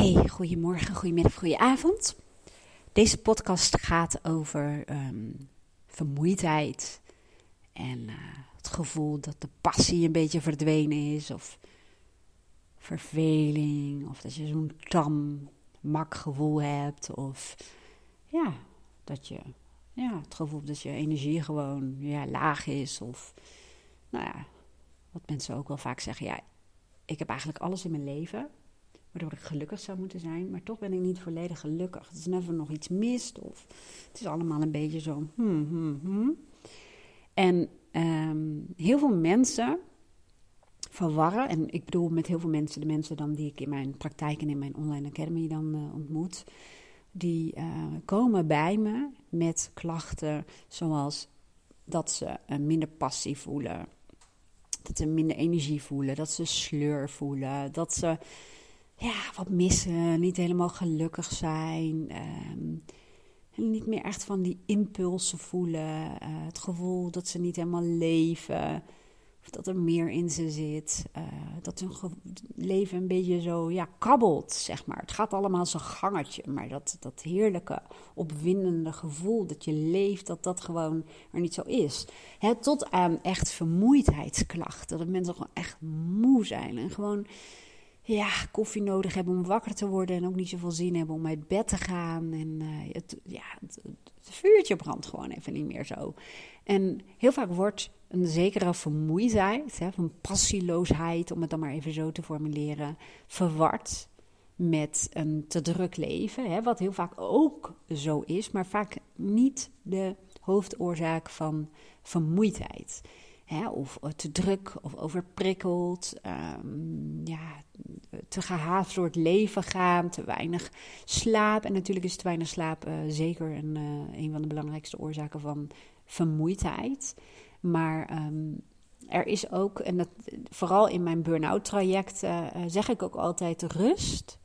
Hey, goedemorgen, goedemiddag, goedenavond. Deze podcast gaat over ehm, vermoeidheid en eh, het gevoel dat de passie een beetje verdwenen is, of verveling, of dat je zo'n tam, mak gevoel hebt, of ja, dat je ja, het gevoel dat je energie gewoon ja, laag is, of nou ja, wat mensen ook wel vaak zeggen, ja, ik heb eigenlijk alles in mijn leven waardoor ik gelukkig zou moeten zijn, maar toch ben ik niet volledig gelukkig. Het is net of nog iets mist of het is allemaal een beetje zo. Hmm, hmm, hmm. En ehm, heel veel mensen verwarren, en ik bedoel met heel veel mensen, de mensen dan die ik in mijn praktijk en in mijn online academy dan uh, ontmoet, die uh, komen bij me met klachten zoals dat ze uh, minder passie voelen, dat ze minder energie voelen, dat ze sleur voelen, dat ze ja, wat missen, niet helemaal gelukkig zijn. Um, niet meer echt van die impulsen voelen. Uh, het gevoel dat ze niet helemaal leven. Of dat er meer in ze zit. Uh, dat hun leven een beetje zo ja, kabbelt, zeg maar. Het gaat allemaal zo'n gangetje. Maar dat, dat heerlijke, opwindende gevoel dat je leeft, dat dat gewoon er niet zo is. He, tot aan echt vermoeidheidsklachten. Dat mensen gewoon echt moe zijn. En gewoon ja, koffie nodig hebben om wakker te worden en ook niet zoveel zin hebben om uit bed te gaan. En uh, het, ja, het, vuurtje brandt gewoon even niet meer zo. En heel vaak wordt een zekere vermoeidheid, hè, van passieloosheid, om het dan maar even zo te formuleren, verward met een te druk leven. Hè, wat heel vaak ook zo is, maar vaak niet de hoofdoorzaak van vermoeidheid. Hè, of te druk of overprikkeld, um, ja, te gehaast door het leven gaan, te weinig slaap. En natuurlijk is te weinig slaap uh, zeker een, uh, een van de belangrijkste oorzaken van vermoeidheid. Maar um, er is ook, en dat, vooral in mijn burn-out traject uh, zeg ik ook altijd, rust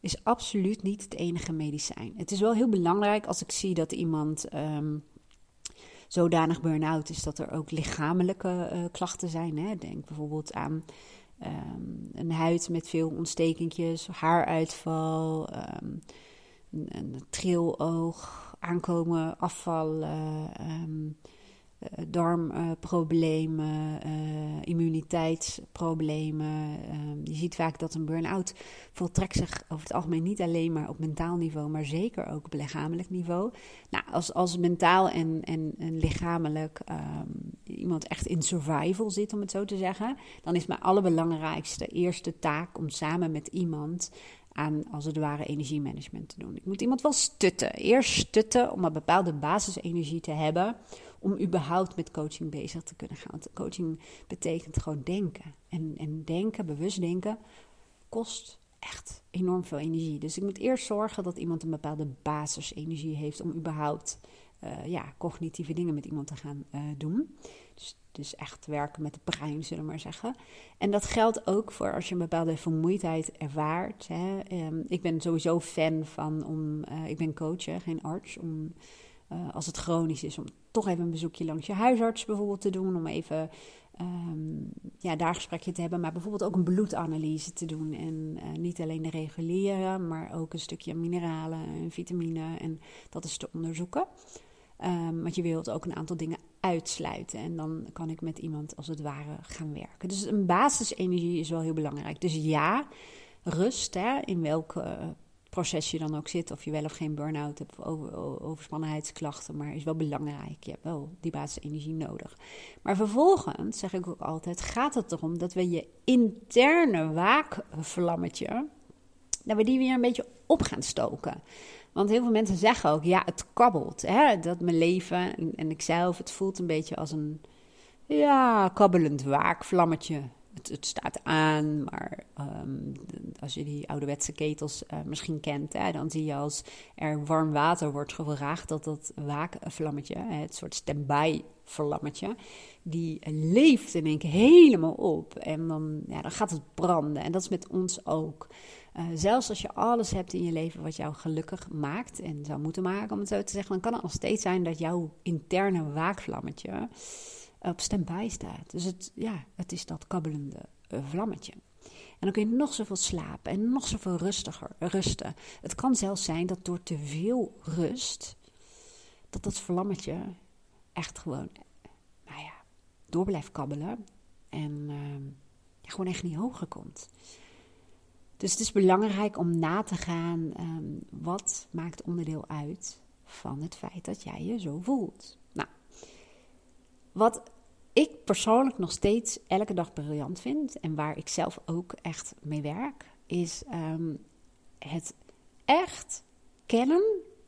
is absoluut niet het enige medicijn. Het is wel heel belangrijk als ik zie dat iemand... Um, zodanig burn-out is dat er ook lichamelijke klachten zijn. Hè. Denk bijvoorbeeld aan um, een huid met veel ontstekentjes, haaruitval, um, een, een triloog, aankomen, afvallen, um, uh, darmproblemen, uh, immuniteitsproblemen. je ziet vaak dat een burn-out voltrekt zich over het algemeen niet alleen maar op mentaal niveau, maar zeker ook op lichamelijk niveau. Nou, als, als mentaal en, en, en lichamelijk iemand echt in survival zit, om het zo te zeggen, dan is mijn allerbelangrijkste eerste taak om samen met iemand aan, als het ware, energiemanagement te doen. Ik moet iemand wel stutten. Eerst stutten om een bepaalde basisenergie te hebben om überhaupt met coaching bezig te kunnen gaan. Coaching betekent gewoon denken. En, en denken, bewust denken, kost echt enorm veel energie. Dus ik moet eerst zorgen dat iemand een bepaalde basisenergie heeft om überhaupt uh, ja, cognitieve dingen met iemand te gaan uh, doen. Dus, dus echt werken met het brein, zullen we maar zeggen. En dat geldt ook voor als je een bepaalde vermoeidheid ervaart. Hè. Um, ik ben sowieso fan van om, uh, ik ben coach, geen arts, om als het chronisch is, om toch even een bezoekje langs je huisarts bijvoorbeeld te doen. Om even um, ja, daar gesprekje te hebben, maar bijvoorbeeld ook een bloedanalyse te doen. En uh, niet alleen de reguliere, maar ook een stukje mineralen en vitamine en dat is te onderzoeken. Um, want je wilt ook een aantal dingen uitsluiten. En dan kan ik met iemand als het ware gaan werken. Dus een basisenergie is wel heel belangrijk. Dus ja, rust hè, in welke proces je dan ook zit, of je wel of geen burn-out hebt of over, overspannenheidsklachten, maar is wel belangrijk. Je hebt wel die basisenergie nodig. Maar vervolgens, zeg ik ook altijd, gaat het erom dat we je interne waakvlammetje, dat we die weer een beetje op gaan stoken. Want heel veel mensen zeggen ook, ja, het kabbelt. Hè? Dat mijn leven en, en ikzelf, het voelt een beetje als een ja, kabbelend waakvlammetje het, staat aan, maar um, als je die ouderwetse ketels uh, misschien kent, hè, dan zie je als er warm water wordt gevraagd, dat dat waakvlammetje, het soort standby vlammetje, die leeft in één helemaal op. En dan, ja, dan gaat het branden. En dat is met ons ook. Uh, zelfs als je alles hebt in je leven wat jou gelukkig maakt en zou moeten maken, om het zo te zeggen, dan kan het nog steeds zijn dat jouw interne waakvlammetje op standby staat. Dus het, ja, het is dat kabbelende uh, vlammetje. dan kun je nog zoveel slapen en nog zoveel rustiger rusten. Het kan zelfs zijn dat door te veel rust, dat dat vlammetje echt gewoon, nou ja, door blijft kabbelen. En uh, gewoon echt niet hoger komt. Dus het is belangrijk om na te gaan um, wat maakt onderdeel uit van het feit dat jij je zo voelt. Wat ik persoonlijk nog steeds elke dag briljant vind en waar ik zelf ook echt mee werk, is um, het echt kennen,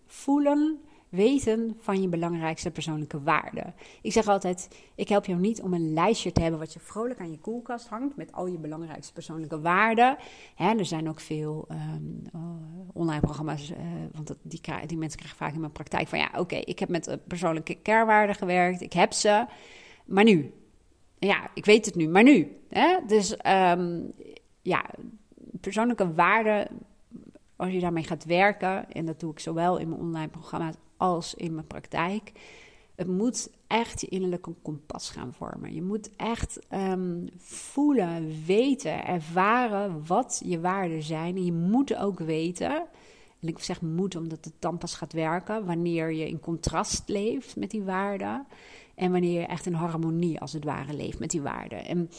voelen weten van je belangrijkste persoonlijke waarden. Ik zeg altijd: ik help jou niet om een lijstje te hebben wat je vrolijk aan je koelkast hangt met al je belangrijkste persoonlijke waarden. Hè, er zijn ook veel um, online programma's, uh, want die, die mensen krijgen vaak in mijn praktijk van ja, oké, ik heb met persoonlijke carewaarden gewerkt, ik heb ze, maar nu. Ja, ik weet het nu, maar nu. Hè? Dus um, ja, persoonlijke waarden als je daarmee gaat werken, en dat doe ik zowel in mijn online programma's als in mijn praktijk. Het moet echt je innerlijke kompas gaan vormen. Je moet echt um, voelen, weten, ervaren wat je waarden zijn. En je moet ook weten, en ik zeg moet omdat het dan pas gaat werken, wanneer je in contrast leeft met die waarden. En wanneer je echt in harmonie als het ware leeft met die waarden. En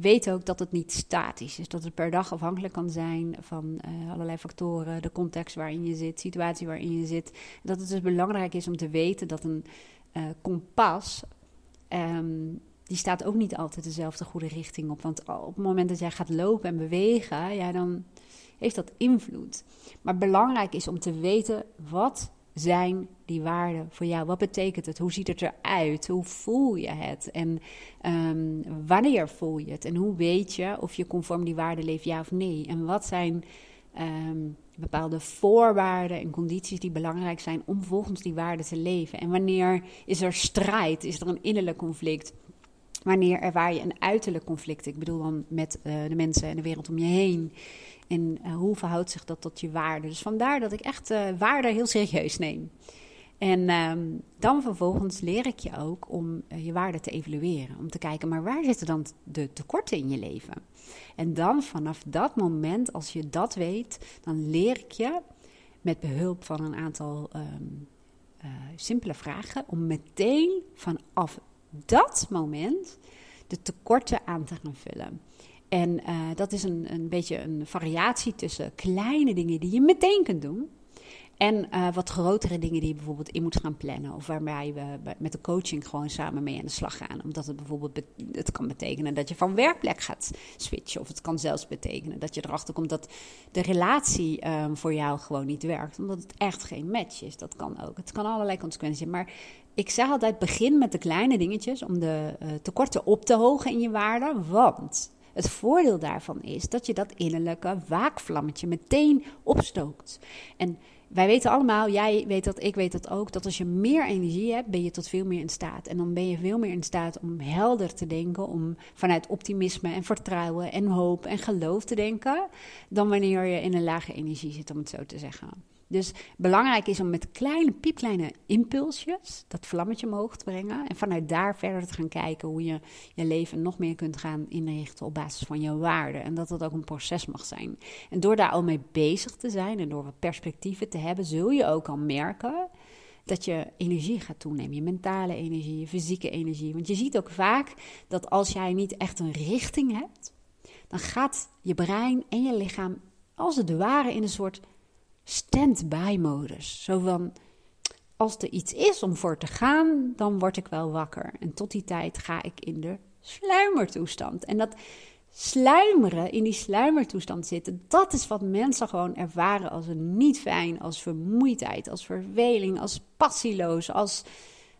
weet ook dat het niet statisch is. Dat het per dag afhankelijk kan zijn van uh, allerlei factoren, de context waarin je zit, situatie waarin je zit. Dat het dus belangrijk is om te weten dat een uh, kompas. Um, die staat ook niet altijd dezelfde goede richting op. Want op het moment dat jij gaat lopen en bewegen, ja, dan heeft dat invloed. Maar belangrijk is om te weten wat zijn die waarden voor jou? Wat betekent het? Hoe ziet het eruit? Hoe voel je het? En um, wanneer voel je het? En hoe weet je of je conform die waarden leeft, ja of nee? En wat zijn um, bepaalde voorwaarden en condities die belangrijk zijn om volgens die waarden te leven? En wanneer is er strijd? Is er een innerlijk conflict? Wanneer ervaar je een uiterlijk conflict? Ik bedoel dan met uh, de mensen en de wereld om je heen. En uh, hoe verhoudt zich dat tot je waarde? Dus vandaar dat ik echt uh, waarde heel serieus neem. En um, dan vervolgens leer ik je ook om uh, je waarde te evalueren. Om te kijken, maar waar zitten dan de tekorten in je leven? En dan vanaf dat moment, als je dat weet, dan leer ik je met behulp van een aantal um, simpele vragen om meteen vanaf dat moment de tekorten aan te gaan vullen. En uh, dat is een, een beetje een variatie tussen kleine dingen die je meteen kunt doen. En uh, wat grotere dingen die je bijvoorbeeld in moet gaan plannen. Of waarbij we met de coaching gewoon samen mee aan de slag gaan. Omdat het bijvoorbeeld het kan betekenen dat je van werkplek gaat switchen. Of het kan zelfs betekenen dat je erachter komt dat de relatie um, voor jou gewoon niet werkt. Omdat het echt geen match is. Dat kan ook. Het kan allerlei consequenties hebben. Maar ik zeg altijd: begin met de kleine dingetjes om de uh, tekorten op te hogen in je waarde. Want het voordeel daarvan is dat je dat innerlijke waakvlammetje meteen opstookt. En wij weten allemaal, jij weet dat, ik weet dat ook, dat als je meer energie hebt, ben je tot veel meer in staat. En dan ben je veel meer in staat om helder te denken, om vanuit optimisme en vertrouwen en hoop en geloof te denken, dan wanneer je in een lage energie zit, om het zo te zeggen. Dus belangrijk is om met kleine, piepkleine impulsjes dat vlammetje omhoog te brengen. En vanuit daar verder te gaan kijken hoe je je leven nog meer kunt gaan inrichten op basis van je waarden. En dat dat ook een proces mag zijn. En door daar al mee bezig te zijn en door wat perspectieven te hebben, zul je ook al merken dat je energie gaat toenemen. Je mentale energie, je fysieke energie. Want je ziet ook vaak dat als jij niet echt een richting hebt, dan gaat je brein en je lichaam als het ware in een soort stand-by-modus. Zo van, als er iets is om voor te gaan, dan word ik wel wakker. En tot die tijd ga ik in de sluimertoestand. En dat sluimeren, in die sluimertoestand zitten, dat is wat mensen gewoon ervaren als een niet fijn, als vermoeidheid, als verveling, als passieloos, als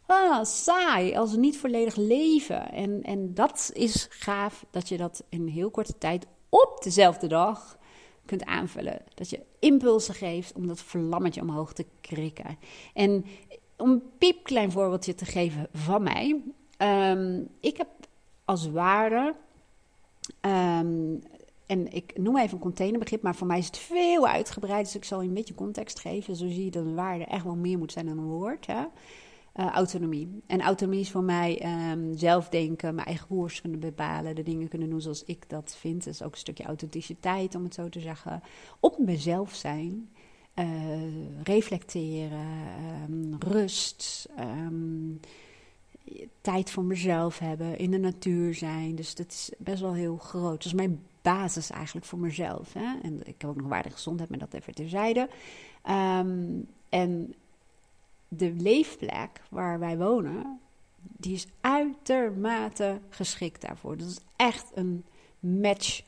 ah, saai, als niet volledig leven. En, en dat is gaaf dat je dat in heel korte tijd op dezelfde dag kunt aanvullen. Dat je impulsen geeft om dat vlammetje omhoog te krikken. En om een piepklein voorbeeldje te geven van mij. Um, ik heb als waarde. Um, en ik noem even een containerbegrip, maar voor mij is het veel uitgebreid. Dus ik zal je een beetje context geven. Zo zie je dat een waarde echt wel meer moet zijn dan een woord. Hè? Uh, autonomie. En autonomie is voor mij um, zelf denken, mijn eigen koers kunnen bepalen, de dingen kunnen doen zoals ik dat vind. Dat is ook een stukje authenticiteit, om het zo te zeggen. Op mezelf zijn, uh, reflecteren, um, rust, um, tijd voor mezelf hebben, in de natuur zijn. Dus dat is best wel heel groot. Dat is mijn basis eigenlijk voor mezelf. Hè? En ik heb ook nog waarde gezondheid, maar dat even terzijde. En de leefplek waar wij wonen, die is uitermate geschikt daarvoor. Dat is echt een match.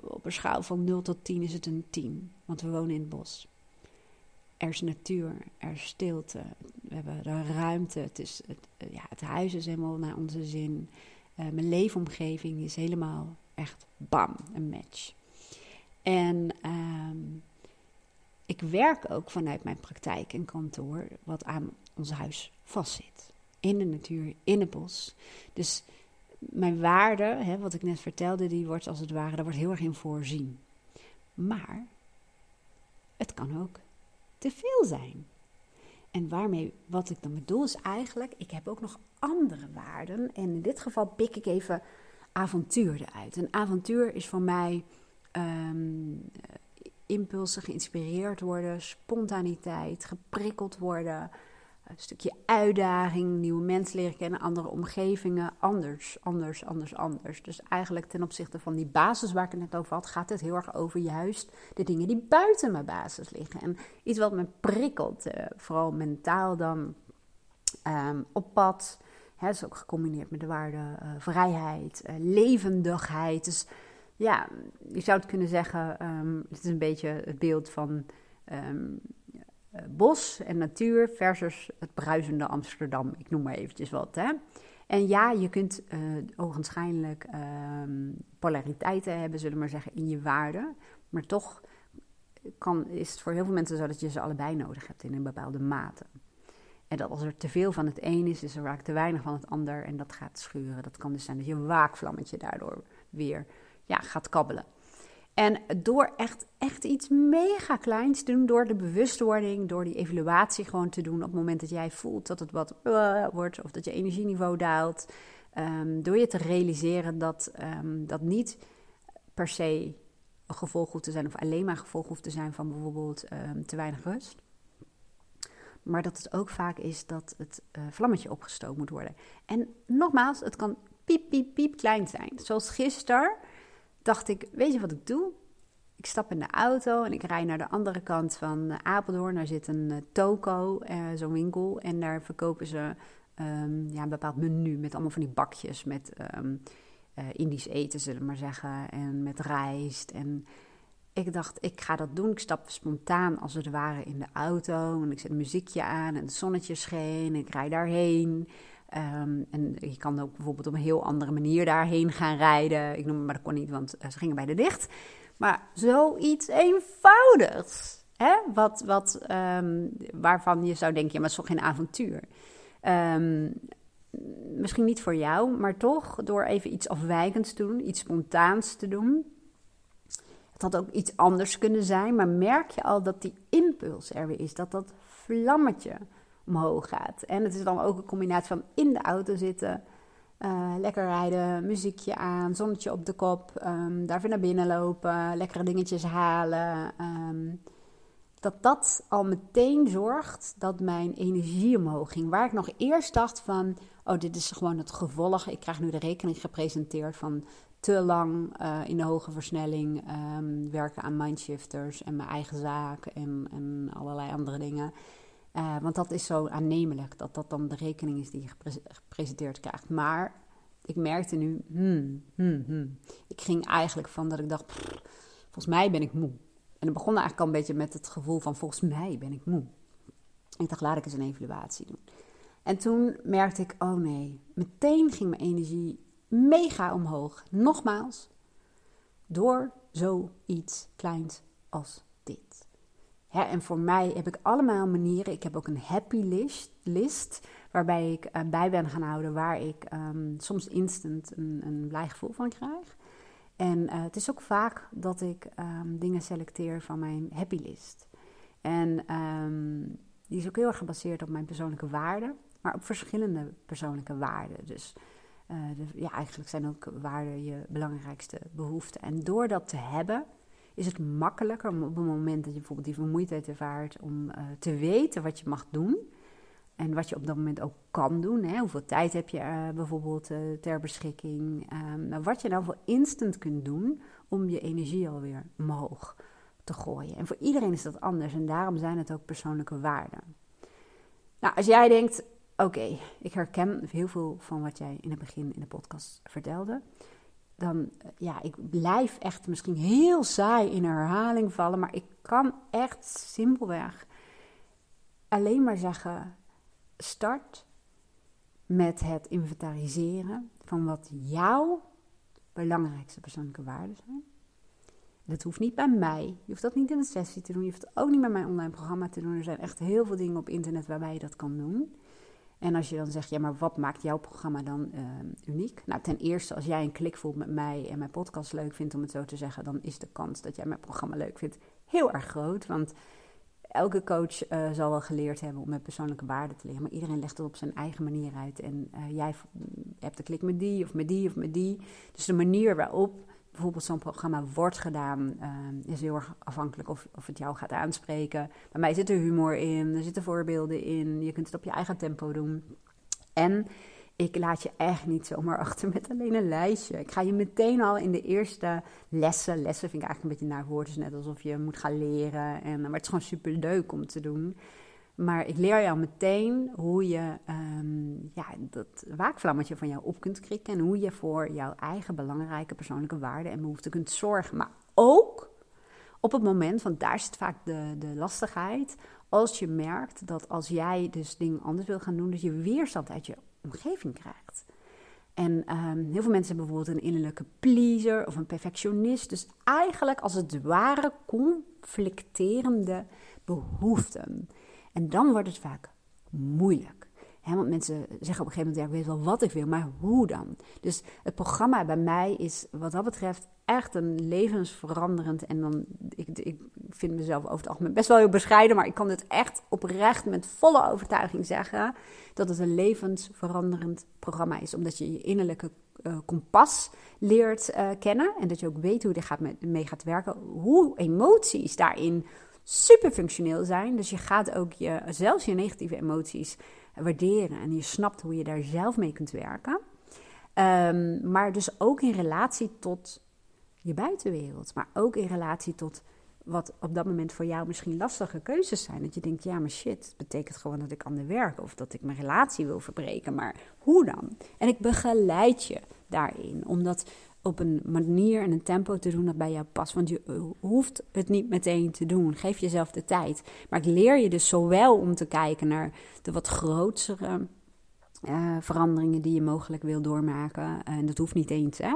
Op een schaal van 0 tot 10 is het een 10, want we wonen in het bos. Er is natuur, er is stilte, we hebben de ruimte. Het, is, het, ja, het huis is helemaal naar onze zin. Uh, mijn leefomgeving is helemaal echt bam, een match. En um, ik werk ook vanuit mijn praktijk en kantoor, wat aan ons huis vastzit. In de natuur, in het bos. Dus mijn waarde, hè, wat ik net vertelde, die wordt als het ware, daar wordt heel erg in voorzien. Maar het kan ook te veel zijn. En waarmee, wat ik dan bedoel, is eigenlijk, ik heb ook nog andere waarden. En in dit geval pik ik even avontuur eruit. Een avontuur is voor mij um, impulsen, geïnspireerd worden, spontaniteit, geprikkeld worden. Een stukje uitdaging, nieuwe mensen leren kennen, andere omgevingen, anders, anders, anders, anders. Dus eigenlijk ten opzichte van die basis waar ik het net over had, gaat het heel erg over juist de dingen die buiten mijn basis liggen. En iets wat me prikkelt, eh, vooral mentaal dan, um, op pad. Is ook gecombineerd met de waarde uh, vrijheid, uh, levendigheid. Dus ja, je zou het kunnen zeggen, um, het is een beetje het beeld van um, bos en natuur versus het bruisende Amsterdam. Ik noem maar eventjes wat. Hè. En ja, je kunt uh, ogenschijnlijk um, polariteiten hebben, zullen we maar zeggen, in je waarde. Maar toch kan, is het voor heel veel mensen zo dat je ze allebei nodig hebt in een bepaalde mate. En dat als er te veel van het een is, is er vaak te weinig van het ander en dat gaat schuren. Dat kan dus zijn dat je waakvlammetje daardoor weer ja, gaat kabbelen. En door echt, echt iets mega kleins te doen, door de bewustwording, door die evaluatie gewoon te doen op het moment dat jij voelt dat het wat uh, wordt of dat je energieniveau daalt. Um, door je te realiseren dat um, dat niet per se een gevolg hoeft te zijn of alleen maar een gevolg hoeft te zijn van bijvoorbeeld um, te weinig rust. Maar dat het ook vaak is dat het uh, vlammetje opgestookt moet worden. En nogmaals, het kan piep, piep, piep klein zijn. Zoals gisteren dacht ik, weet je wat ik doe? Ik stap in de auto en ik rij naar de andere kant van eh, Apeldoorn. Daar zit een uh, toko, uh, zo'n winkel. En daar verkopen ze um, ja, een bepaald menu met allemaal van die bakjes. Met um, Indisch eten, zullen we maar zeggen. En met rijst. En ik dacht, ik ga dat doen. Ik stap spontaan als het ware in de auto. En ik zet muziekje aan en het zonnetje scheen. En ik rij daarheen. Um, en je kan ook bijvoorbeeld op een heel andere manier daarheen gaan rijden. Ik noem het maar, dat kon niet, want uh, ze gingen bij de dicht. Maar zoiets eenvoudigs. Hè? Wat, wat, um, waarvan je zou denken, ja, maar het is toch geen avontuur. Um, misschien niet voor jou, maar toch door even iets afwijkends te doen, iets spontaans te doen. Het had ook iets anders kunnen zijn, maar merk je al dat die impuls er weer is, dat dat vlammetje omhoog gaat. En het is dan ook een combinatie van in de auto zitten, uh, lekker rijden, muziekje aan, zonnetje op de kop, um, daar weer naar binnen lopen, lekkere dingetjes halen. Um, dat dat al meteen zorgt dat mijn energie omhoog ging. Waar ik nog eerst dacht van, oh dit is gewoon het gevolg. Ik krijg nu de rekening gepresenteerd van te lang uh, in de hoge versnelling um, werken aan mindshifters en mijn eigen zaak en, en allerlei andere dingen. Uh, want dat is zo aannemelijk, dat dat dan de rekening is die je gepresenteerd krijgt. Maar ik merkte nu, hmm, hmm, hmm. ik ging eigenlijk van dat ik dacht, volgens mij ben ik moe. En het begon eigenlijk al een beetje met het gevoel van, volgens mij ben ik moe. Ik dacht, laat ik eens een evaluatie doen. En toen merkte ik, oh nee, meteen ging mijn energie mega omhoog. Nogmaals, door zoiets kleins als dit en voor mij heb ik allemaal manieren. Ik heb ook een happy list, list waarbij ik uh, bij ben gaan houden waar ik um, soms instant een, een blij gevoel van krijg. En uh, het is ook vaak dat ik um, dingen selecteer van mijn happy list. En um, die is ook heel erg gebaseerd op mijn persoonlijke waarden. maar op verschillende persoonlijke waarden. Dus uh, de, ja, eigenlijk zijn ook waarden je belangrijkste behoeften. En door dat te hebben, is het makkelijker om op het moment dat je bijvoorbeeld die vermoeidheid ervaart, om uh, te weten wat je mag doen. En wat je op dat moment ook kan doen. Hè? Hoeveel tijd heb je uh, bijvoorbeeld ter beschikking? Um, wat je nou voor instant kunt doen om je energie alweer omhoog te gooien. En voor iedereen is dat anders en daarom zijn het ook persoonlijke waarden. Nou, als jij denkt, oké, ik herken heel veel van wat jij in het begin in de podcast vertelde. Dan, eh, ja, ik blijf echt misschien heel saai in herhaling vallen, maar ik kan echt simpelweg alleen maar zeggen: start met het inventariseren van wat jouw belangrijkste persoonlijke waarden zijn. Dat hoeft niet bij mij. Je hoeft dat niet in een sessie te doen. Je hoeft het ook niet bij mijn online programma te doen. Er zijn echt heel veel dingen op internet waarbij je dat kan doen. En als je dan zegt, ja, maar wat maakt jouw programma dan uh, uniek? Nou, ten eerste, als jij een klik voelt met mij en mijn podcast leuk vindt, om het zo te zeggen, dan is de kans dat jij mijn programma leuk vindt heel erg groot. Want elke coach uh, zal wel geleerd hebben om met persoonlijke waarden te leren, maar iedereen legt het op zijn eigen manier uit. En uh, jij hebt de klik met die of met die of met die. Dus de manier waarop bijvoorbeeld zo'n programma wordt gedaan, uh, is heel erg afhankelijk of, of het jou gaat aanspreken. Bij mij zit er humor in, er zitten voorbeelden in, je kunt het op je eigen tempo doen. En ik laat je echt niet zomaar achter met alleen een lijstje. Ik ga je meteen al in de eerste lessen, lessen vind ik eigenlijk een beetje naar woord, is net alsof je moet gaan leren. En, maar het is gewoon super leuk om te doen. Maar ik leer jou meteen hoe je um, ja, dat waakvlammetje van jou op kunt krikken. En hoe je voor jouw eigen belangrijke persoonlijke waarden en behoeften kunt zorgen. Maar ook op het moment, want daar zit vaak de, de lastigheid. Als je merkt dat als jij dus dingen anders wil gaan doen, dat je weerstand uit je omgeving krijgt. En um, heel veel mensen hebben bijvoorbeeld een innerlijke pleaser of een perfectionist. Dus eigenlijk als het ware conflicterende behoeften. En dan wordt het vaak moeilijk. want mensen zeggen op een gegeven moment, ja, ik weet wel wat ik wil, maar hoe dan? Dus het programma bij mij is wat dat betreft echt een levensveranderend. En dan, ik, ik vind mezelf over het algemeen best wel heel bescheiden, maar ik kan het echt oprecht met volle overtuiging zeggen dat het een levensveranderend programma is. Omdat je je innerlijke uh, kompas leert uh, kennen en dat je ook weet hoe je gaat mee gaat werken. Hoe emoties daarin super functioneel zijn. Dus je gaat ook je, zelfs je negatieve emoties waarderen. En je snapt hoe je daar zelf mee kunt werken. Um, maar dus ook in relatie tot je buitenwereld. Maar ook in relatie tot wat op dat moment voor jou misschien lastige keuzes zijn. Dat je denkt, ja, maar shit, het betekent gewoon dat ik ander werk of dat ik mijn relatie wil verbreken. Maar hoe dan? En ik begeleid je daarin, omdat op een manier en een tempo te doen dat bij jou past. Want je eh, hoeft het niet meteen te doen. Geef jezelf de tijd. Maar ik leer je dus zowel om te kijken naar de wat grotere uh, veranderingen die je mogelijk wil doormaken. En dat hoeft niet eens, hè.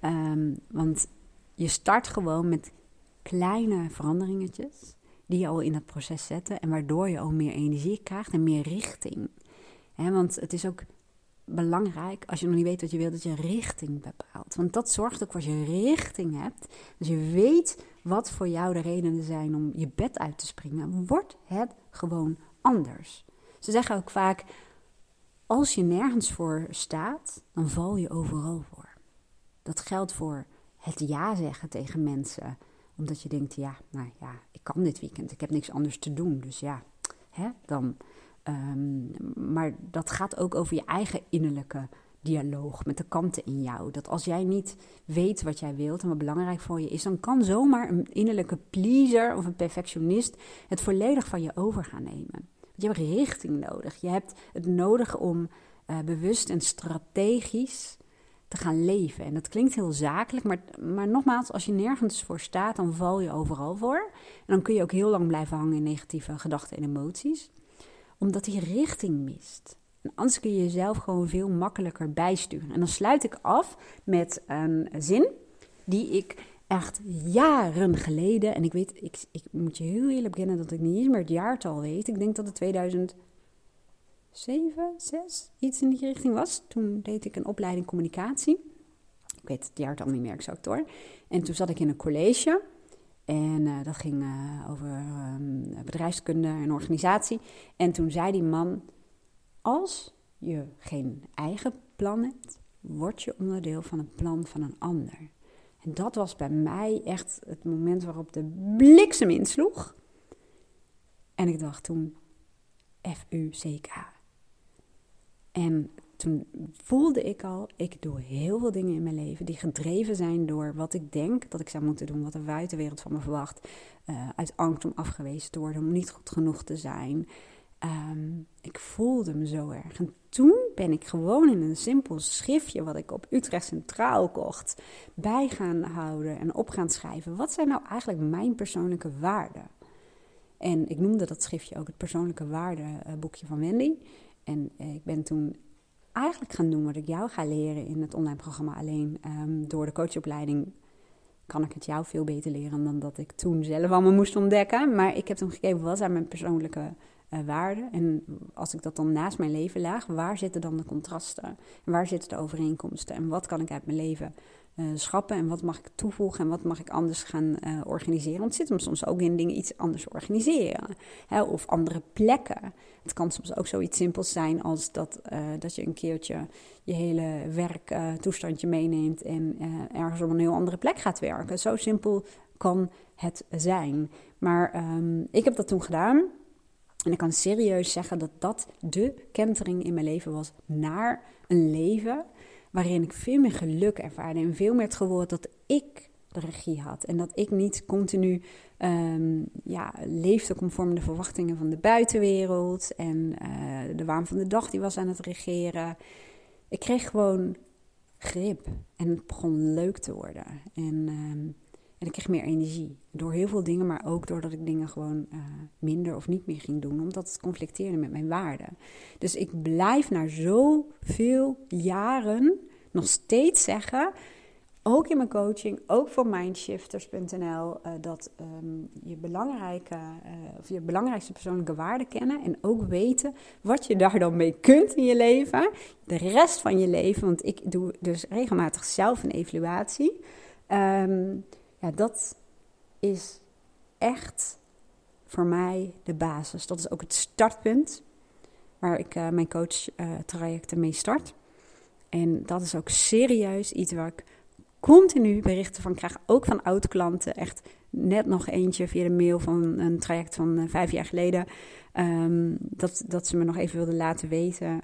Um, want je start gewoon met kleine veranderingetjes die je al in het proces zetten. En waardoor je al meer energie krijgt en meer richting. Want het is ook belangrijk, als je nog niet weet wat je wilt, dat je richting bepaalt. Want dat zorgt ook als je richting hebt, als je weet wat voor jou de redenen zijn om je bed uit te springen, wordt het gewoon anders. Ze zeggen ook vaak, als je nergens voor staat, dan val je overal voor. Dat geldt voor het ja zeggen tegen mensen, omdat je denkt, ja, nou ja, ik kan dit weekend, ik heb niks anders te doen, dus ja, hè, dan Um, maar dat gaat ook over je eigen innerlijke dialoog met de kanten in jou. Dat als jij niet weet wat jij wilt en wat belangrijk voor je is, dan kan zomaar een innerlijke pleaser of een perfectionist het volledig van je over gaan nemen. Want je hebt richting nodig. Je hebt het nodig om uh, bewust en strategisch te gaan leven. En dat klinkt heel zakelijk, maar, maar nogmaals, als je nergens voor staat, dan val je overal voor. En dan kun je ook heel lang blijven hangen in negatieve gedachten en emoties omdat hij richting mist. En anders kun je jezelf gewoon veel makkelijker bijsturen. En dan sluit ik af met een zin die ik echt jaren geleden, en ik weet, ik, ik moet je heel eerlijk bekennen dat ik niet eens meer het jaartal weet. Ik denk dat het 2007, 6, iets in die richting was. Toen deed ik een opleiding communicatie. Ik weet het jaartal niet meer exact hoor. En toen zat ik in een college. En uh, dat ging uh, over um, bedrijfskunde en organisatie. En toen zei die man: als je geen eigen plan hebt, word je onderdeel van het plan van een ander. En dat was bij mij echt het moment waarop de bliksem insloeg. En ik dacht toen, F-U-C-K. En toen voelde ik al, ik doe heel veel dingen in mijn leven die gedreven zijn door wat ik denk dat ik zou moeten doen, wat de buitenwereld van me verwacht. Uh, uit angst om afgewezen te worden, om niet goed genoeg te zijn. Ehm, ik voelde me zo erg. En toen ben ik gewoon in een simpel schriftje, wat ik op Utrecht Centraal kocht, bij gaan houden en op gaan schrijven. Wat zijn nou eigenlijk mijn persoonlijke waarden? En ik noemde dat schriftje ook het persoonlijke waardeboekje van Wendy. En eh, ik ben toen eigenlijk gaan doen wat ik jou ga leren in het online programma. Alleen um, door de coachopleiding kan ik het jou veel beter leren dan dat ik toen zelf allemaal moest ontdekken. Maar ik heb toen gekeken, wat zijn mijn persoonlijke uh, waarden? En als ik dat dan naast mijn leven laag, waar zitten dan de contrasten? En waar zitten de overeenkomsten? En wat kan ik uit mijn leven uh, schappen en wat mag ik toevoegen en wat mag ik anders gaan uh, organiseren. Want het zit hem soms ook in dingen iets anders organiseren. Hè, of andere plekken. Het kan soms ook zoiets simpels zijn als dat, uh, dat je een keertje je hele werktoestandje meeneemt en ergens op een heel andere plek gaat werken. Zo simpel kan het zijn. Maar um, ik heb dat toen gedaan. En ik kan serieus zeggen dat dat de kentering in mijn leven was naar een leven waarin ik veel meer geluk ervaarde en veel meer het gevoel dat ik de regie had. En dat ik niet continu um, ja, leefde conform de verwachtingen van de buitenwereld en uh, de waan van de dag die was aan het regeren. Ik kreeg gewoon grip en het begon leuk te worden. En, um, en ik kreeg meer energie. Door heel veel dingen, maar ook doordat ik dingen gewoon uh, minder of niet meer ging doen. Omdat het conflicteerde met mijn waarden. Dus ik blijf na zoveel jaren nog steeds zeggen. Ook in mijn coaching, ook voor mindshifters.nl, eh, dat um, je, belangrijke, uh, of je belangrijkste persoonlijke waarden kennen. En ook weten wat je daar dan mee kunt in je leven. De rest van je leven, want ik doe dus regelmatig zelf een evaluatie. Um, ja, dat is echt voor mij de basis. Dat is ook het startpunt waar ik uh, mijn coach-trajecten uh, mee start. En dat is ook serieus iets waar ik continu berichten van krijg. Ook van oud-klanten. Echt net nog eentje via de mail van een traject van uh, vijf jaar geleden. Um, dat, dat ze me nog even wilde laten weten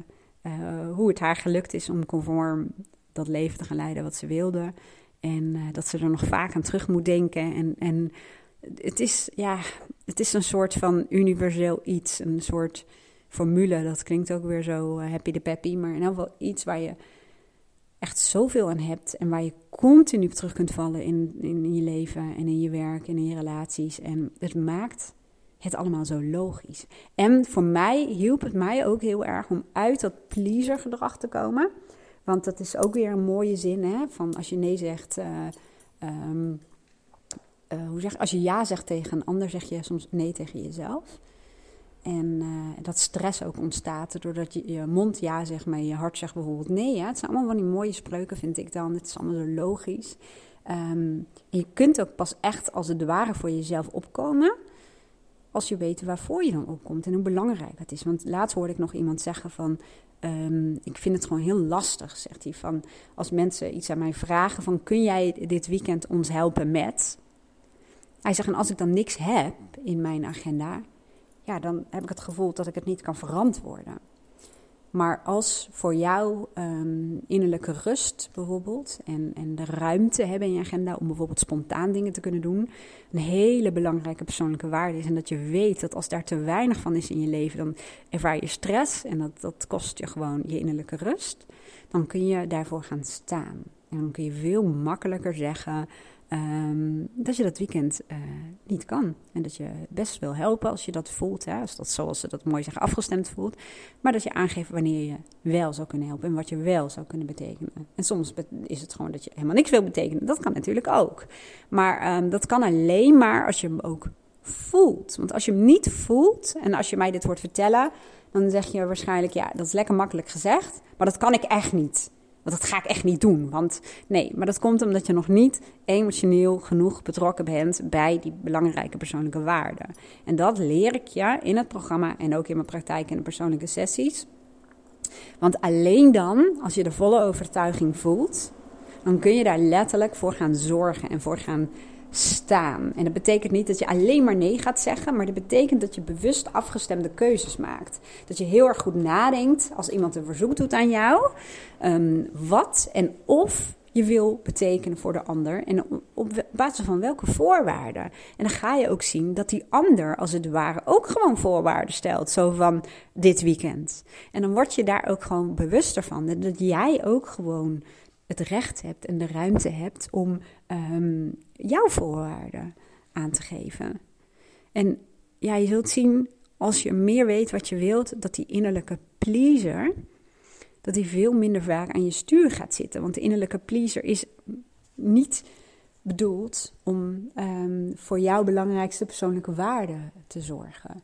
hoe het haar gelukt is om conform dat leven te gaan leiden wat ze wilde. En uh, dat ze er nog vaak aan terug moet denken. En, en het, is, ja, het is een soort van universeel iets. Een soort formule. Dat klinkt ook weer zo uh, happy de peppy. Maar in elk geval iets waar je echt zoveel aan hebt. En waar je continu op terug kunt vallen in, in je leven en in je werk en in je relaties. En het maakt het allemaal zo logisch. En voor mij hielp het mij ook heel erg om uit dat pleaser gedrag te komen. Want dat is ook weer een mooie zin, hè? Van als je nee zegt. Uh, um, uh, hoe zeg, als je ja zegt tegen een ander, zeg je soms nee tegen jezelf. En uh, dat stress ook ontstaat doordat je je mond ja zegt, maar je hart zegt bijvoorbeeld nee. Ja? Het zijn allemaal van die mooie spreuken, vind ik dan. Het is allemaal zo logisch. En je kunt ook pas echt als het ware voor jezelf opkomen. Als je weet waarvoor je dan opkomt en hoe belangrijk het is. Want laatst hoorde ik nog iemand zeggen van... Um, ik vind het gewoon heel lastig, zegt hij. Van als mensen iets aan mij vragen van... kun jij dit weekend ons helpen met... Hij zegt, en als ik dan niks heb in mijn agenda... ja, dan heb ik het gevoel dat ik het niet kan verantwoorden. Maar als voor jou um, innerlijke rust bijvoorbeeld en, en de ruimte hebben in je agenda om bijvoorbeeld spontaan dingen te kunnen doen, een hele belangrijke persoonlijke waarde is. En dat je weet dat als daar te weinig van is in je leven, dan ervaar je stress en dat, dat kost je gewoon je innerlijke rust. Dan kun je daarvoor gaan staan. En dan kun je veel makkelijker zeggen: Um, dat je dat weekend uh, niet kan. En dat je best wil helpen als je dat voelt. Hè, als dat zoals ze dat mooi zeggen afgestemd voelt. Maar dat je aangeeft wanneer je wel zou kunnen helpen. En wat je wel zou kunnen betekenen. En soms is het gewoon dat je helemaal niks wil betekenen. Dat kan natuurlijk ook. Maar um, dat kan alleen maar als je hem ook voelt. Want als je hem niet voelt. En als je mij dit hoort vertellen. Dan zeg je waarschijnlijk ja dat is lekker makkelijk gezegd. Maar dat kan ik echt niet. Want dat ga ik echt niet doen. Want nee, maar dat komt omdat je nog niet emotioneel genoeg betrokken bent bij die belangrijke persoonlijke waarden. En dat leer ik je in het programma en ook in mijn praktijk en de persoonlijke sessies. Want alleen dan, als je de volle overtuiging voelt, dan kun je daar letterlijk voor gaan zorgen en voor gaan staan. En dat betekent niet dat je alleen maar nee gaat zeggen, maar dat betekent dat je bewust afgestemde keuzes maakt. Dat je heel erg goed nadenkt als iemand een verzoek doet aan jou, um, wat en of je wil betekenen voor de ander en op basis van welke voorwaarden. En dan ga je ook zien dat die ander, als het ware, ook gewoon voorwaarden stelt. Zo van dit weekend. En dan word je daar ook gewoon bewuster van. Dat jij ook gewoon het recht hebt en de ruimte hebt om um, jouw voorwaarden aan te geven. En ja, je zult zien als je meer weet wat je wilt, dat die innerlijke pleaser, dat die veel minder vaak aan je stuur gaat zitten. Want de innerlijke pleaser is niet bedoeld om um, voor jouw belangrijkste persoonlijke waarden te zorgen.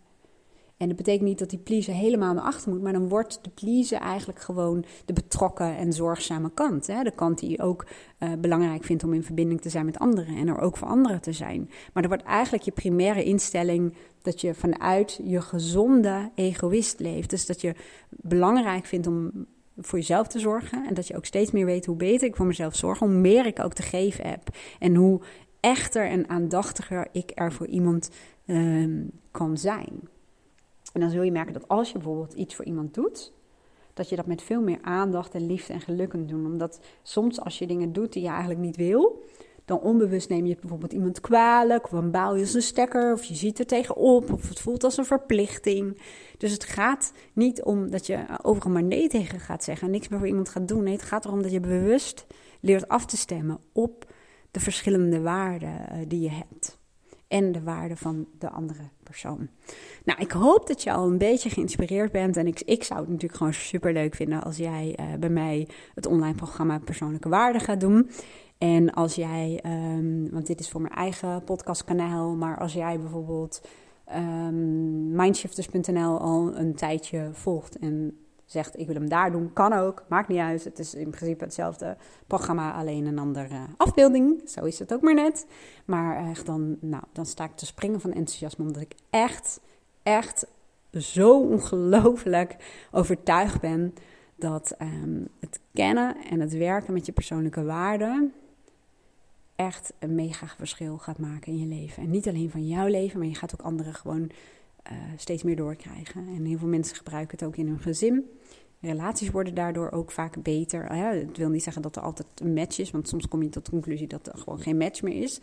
En dat betekent niet dat die pleaser helemaal naar achter moet, maar dan wordt de pleaser eigenlijk gewoon de betrokken en zorgzame kant. Hè? De kant die ook uh, belangrijk vindt om in verbinding te zijn met anderen en er ook voor anderen te zijn. Maar er wordt eigenlijk je primaire instelling dat je vanuit je gezonde egoïst leeft. Dus dat je belangrijk vindt om voor jezelf te zorgen en dat je ook steeds meer weet hoe beter ik voor mezelf zorg, hoe meer ik ook te geven heb en hoe echter en aandachtiger ik er voor iemand uh, kan zijn. En dan zul je merken dat als je bijvoorbeeld iets voor iemand doet, dat je dat met veel meer aandacht en liefde en geluk kunt doen. Omdat soms als je dingen doet die je eigenlijk niet wil, dan onbewust neem je bijvoorbeeld iemand kwalijk, of dan baal als een stekker, of je ziet er tegenop, of het voelt als een verplichting. Dus het gaat niet om dat je overal maar nee tegen gaat zeggen en niks meer voor iemand gaat doen. Nee, het gaat erom dat je bewust leert af te stemmen op de verschillende waarden eh, die je hebt en de waarde van de andere persoon. Nou, ik hoop dat je al een beetje geïnspireerd bent. En ik, ik zou het natuurlijk gewoon super leuk vinden als jij uh, bij mij het online programma Persoonlijke Waarde gaat doen. En als jij, um, want dit is voor mijn eigen podcastkanaal, maar als jij bijvoorbeeld um, mindshifters.nl al een tijdje volgt en zegt ik wil hem daar doen, kan ook, maakt niet uit. Het is in principe hetzelfde programma, alleen een andere afbeelding. Zo is het ook maar net. Maar echt dan, nou, dan sta ik te springen van enthousiasme, omdat ik echt, echt zo ongelooflijk overtuigd ben dat um, het kennen en het werken met je persoonlijke waarden echt een mega verschil gaat maken in je leven. En niet alleen van jouw leven, maar je gaat ook anderen gewoon uh, steeds meer doorkrijgen. En heel veel mensen gebruiken het ook in hun gezin. Relaties worden daardoor ook vaak beter. Ja, het wil niet zeggen dat er altijd een match is, want soms kom je tot de conclusie dat er gewoon geen match meer is.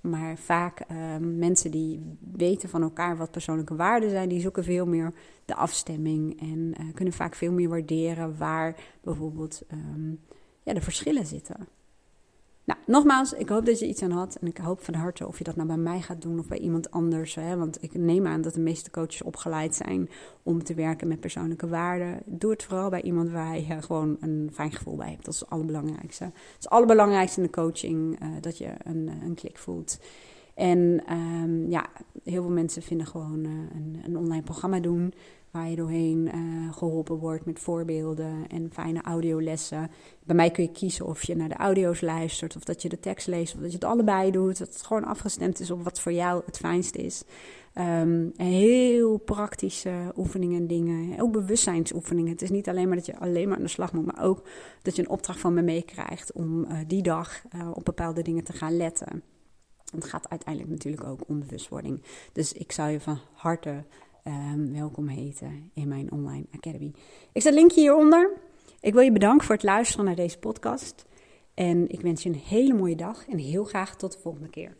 Maar vaak uh, mensen die weten van elkaar wat persoonlijke waarden zijn, die zoeken veel meer de afstemming en uh, kunnen vaak veel meer waarderen waar bijvoorbeeld um, ja, de verschillen zitten. Nou, nogmaals, ik hoop dat je iets aan had. En ik hoop van harte of je dat nou bij mij gaat doen of bij iemand anders. Hè? Want ik neem aan dat de meeste coaches opgeleid zijn om te werken met persoonlijke waarden. Doe het vooral bij iemand waar je gewoon een fijn gevoel bij hebt. Dat is het allerbelangrijkste. Het is het allerbelangrijkste in de coaching, uh, dat je een, een klik voelt. En um, ja, heel veel mensen vinden gewoon een, een online programma doen waar je doorheen uh, geholpen wordt met voorbeelden en fijne audiolessen. Bij mij kun je kiezen of je naar de audio's luistert, of dat je de tekst leest, of dat je het allebei doet. Dat het gewoon afgestemd is op wat voor jou het fijnst is. Um, heel praktische oefeningen en dingen. Ook bewustzijnsoefeningen. Het is niet alleen maar dat je alleen maar aan de slag moet, maar ook dat je een opdracht van me meekrijgt om uh, die dag uh, op bepaalde dingen te gaan letten. Het gaat uiteindelijk natuurlijk ook om bewustwording. Dus ik zou je van harte um, welkom heten in mijn online academy. Ik zet linkje hieronder. Ik wil je bedanken voor het luisteren naar deze podcast. En ik wens je een hele mooie dag en heel graag tot de volgende keer.